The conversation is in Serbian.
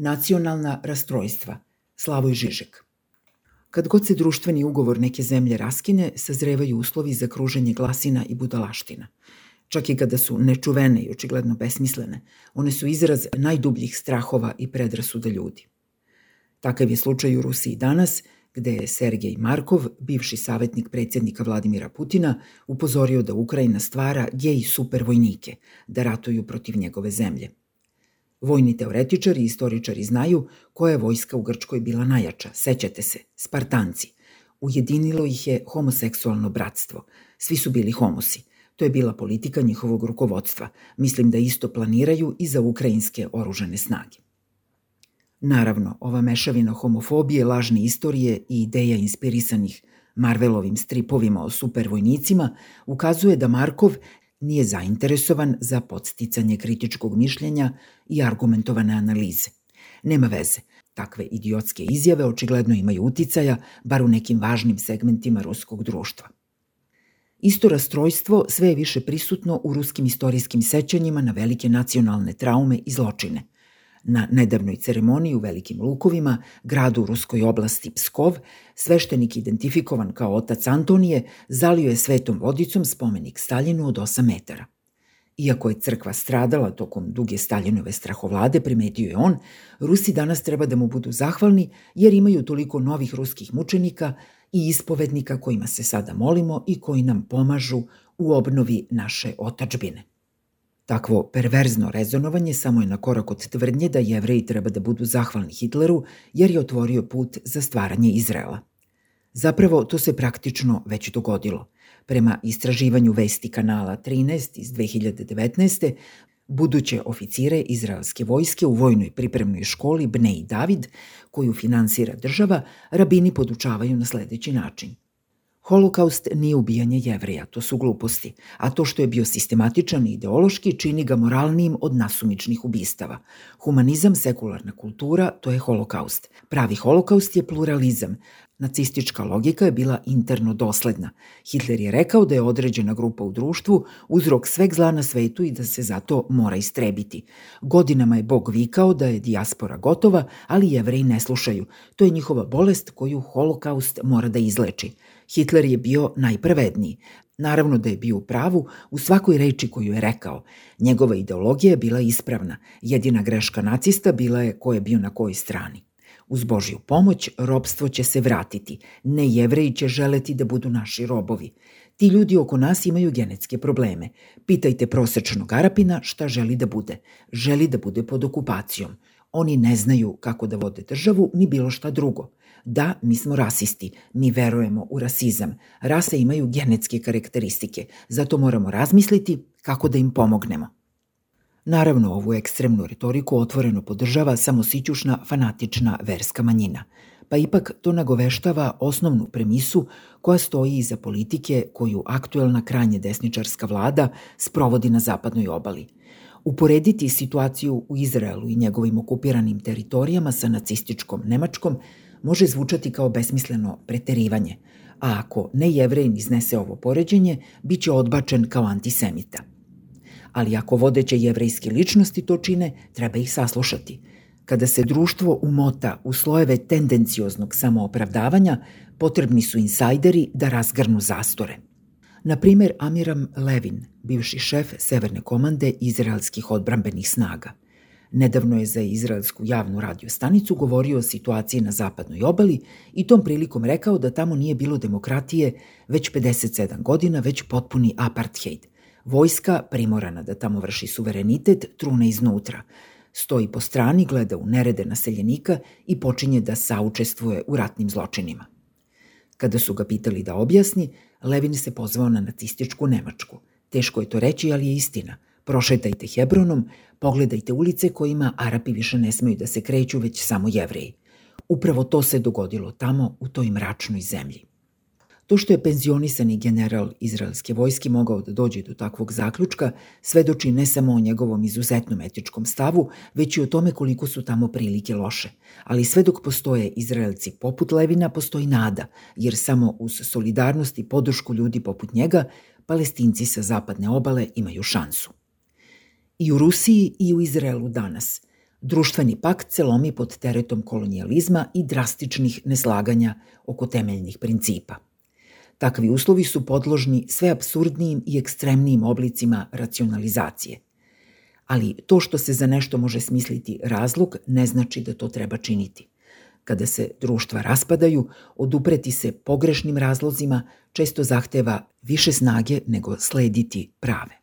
Nacionalna rastrojstva. Slavoj Žižek. Kad god se društveni ugovor neke zemlje raskine, sazrevaju uslovi za kruženje glasina i budalaština. Čak i kada su nečuvene i očigledno besmislene, one su izraz najdubljih strahova i predrasuda ljudi. Takav je slučaj u Rusiji danas, gde je Sergej Markov, bivši savjetnik predsjednika Vladimira Putina, upozorio da Ukrajina stvara gej supervojnike da ratuju protiv njegove zemlje. Vojni teoretičari i istoričari znaju koja je vojska u Grčkoj bila najjača. Sećate se, Spartanci. Ujedinilo ih je homoseksualno bratstvo. Svi su bili homosi. To je bila politika njihovog rukovodstva. Mislim da isto planiraju i za ukrajinske oružane snage. Naravno, ova mešavina homofobije, lažne istorije i ideja inspirisanih Marvelovim stripovima o supervojnicima ukazuje da Markov nije zainteresovan za podsticanje kritičkog mišljenja i argumentovane analize. Nema veze, takve idiotske izjave očigledno imaju uticaja, bar u nekim važnim segmentima ruskog društva. Isto rastrojstvo sve je više prisutno u ruskim istorijskim sećanjima na velike nacionalne traume i zločine – Na nedavnoj ceremoniji u Velikim Lukovima, gradu u ruskoj oblasti Pskov, sveštenik identifikovan kao otac Antonije zalio je svetom vodicom spomenik Staljinu od 8 metara. Iako je crkva stradala tokom duge Staljinove strahovlade, primetio je on, Rusi danas treba da mu budu zahvalni jer imaju toliko novih ruskih mučenika i ispovednika kojima se sada molimo i koji nam pomažu u obnovi naše otačbine. Takvo perverzno rezonovanje samo je na korak od tvrdnje da jevreji treba da budu zahvalni Hitleru jer je otvorio put za stvaranje Izraela. Zapravo, to se praktično već dogodilo. Prema istraživanju vesti kanala 13 iz 2019. buduće oficire izraelske vojske u vojnoj pripremnoj školi Bnei David, koju finansira država, rabini podučavaju na sledeći način – Holokaust nije ubijanje jevreja, to su gluposti, a to što je bio sistematičan i ideološki čini ga moralnijim od nasumičnih ubistava. Humanizam, sekularna kultura, to je holokaust. Pravi holokaust je pluralizam. Nacistička logika je bila interno dosledna. Hitler je rekao da je određena grupa u društvu uzrok sveg zla na svetu i da se zato mora istrebiti. Godinama je Bog vikao da je dijaspora gotova, ali jevreji ne slušaju. To je njihova bolest koju holokaust mora da izleči. Hitler je bio najpravedniji. Naravno da je bio u pravu u svakoj reči koju je rekao. Njegova ideologija je bila ispravna. Jedina greška nacista bila je ko je bio na kojoj strani. Uz Božju pomoć robstvo će se vratiti. Ne jevreji će želeti da budu naši robovi. Ti ljudi oko nas imaju genetske probleme. Pitajte prosečnog Arapina šta želi da bude. Želi da bude pod okupacijom. Oni ne znaju kako da vode državu ni bilo šta drugo. Da, mi smo rasisti, mi verujemo u rasizam. Rase imaju genetske karakteristike, zato moramo razmisliti kako da im pomognemo. Naravno, ovu ekstremnu retoriku otvoreno podržava samo sićušna, fanatična verska manjina, pa ipak to nagoveštava osnovnu premisu koja stoji iza politike koju aktuelna krajnje desničarska vlada sprovodi na zapadnoj obali – Uporediti situaciju u Izraelu i njegovim okupiranim teritorijama sa nacističkom Nemačkom može zvučati kao besmisleno preterivanje, a ako ne jevrejin iznese ovo poređenje, bit će odbačen kao antisemita. Ali ako vodeće jevrejske ličnosti to čine, treba ih saslušati. Kada se društvo umota u slojeve tendencioznog samoopravdavanja, potrebni su insajderi da razgrnu zastore – Na primer, Amiram Levin, bivši šef Severne komande izraelskih odbrambenih snaga. Nedavno je za izraelsku javnu radio stanicu govorio o situaciji na zapadnoj obali i tom prilikom rekao da tamo nije bilo demokratije već 57 godina, već potpuni apartheid. Vojska, primorana da tamo vrši suverenitet, trune iznutra. Stoji po strani, gleda u nerede naseljenika i počinje da saučestvuje u ratnim zločinima. Kada su ga pitali da objasni, Levin se pozvao na nacističku Nemačku. Teško je to reći, ali je istina. Prošetajte Hebronom, pogledajte ulice kojima Arapi više ne smeju da se kreću, već samo jevreji. Upravo to se dogodilo tamo, u toj mračnoj zemlji. To što je penzionisani general izraelske vojske mogao da dođe do takvog zaključka svedoči ne samo o njegovom izuzetnom etičkom stavu, već i o tome koliko su tamo prilike loše. Ali sve dok postoje Izraelci poput Levina, postoji nada, jer samo uz solidarnost i podršku ljudi poput njega, palestinci sa zapadne obale imaju šansu. I u Rusiji i u Izraelu danas – Društveni pakt se lomi pod teretom kolonijalizma i drastičnih neslaganja oko temeljnih principa. Takvi uslovi su podložni sve absurdnijim i ekstremnijim oblicima racionalizacije. Ali to što se za nešto može smisliti razlog ne znači da to treba činiti. Kada se društva raspadaju, odupreti se pogrešnim razlozima često zahteva više snage nego slediti prave.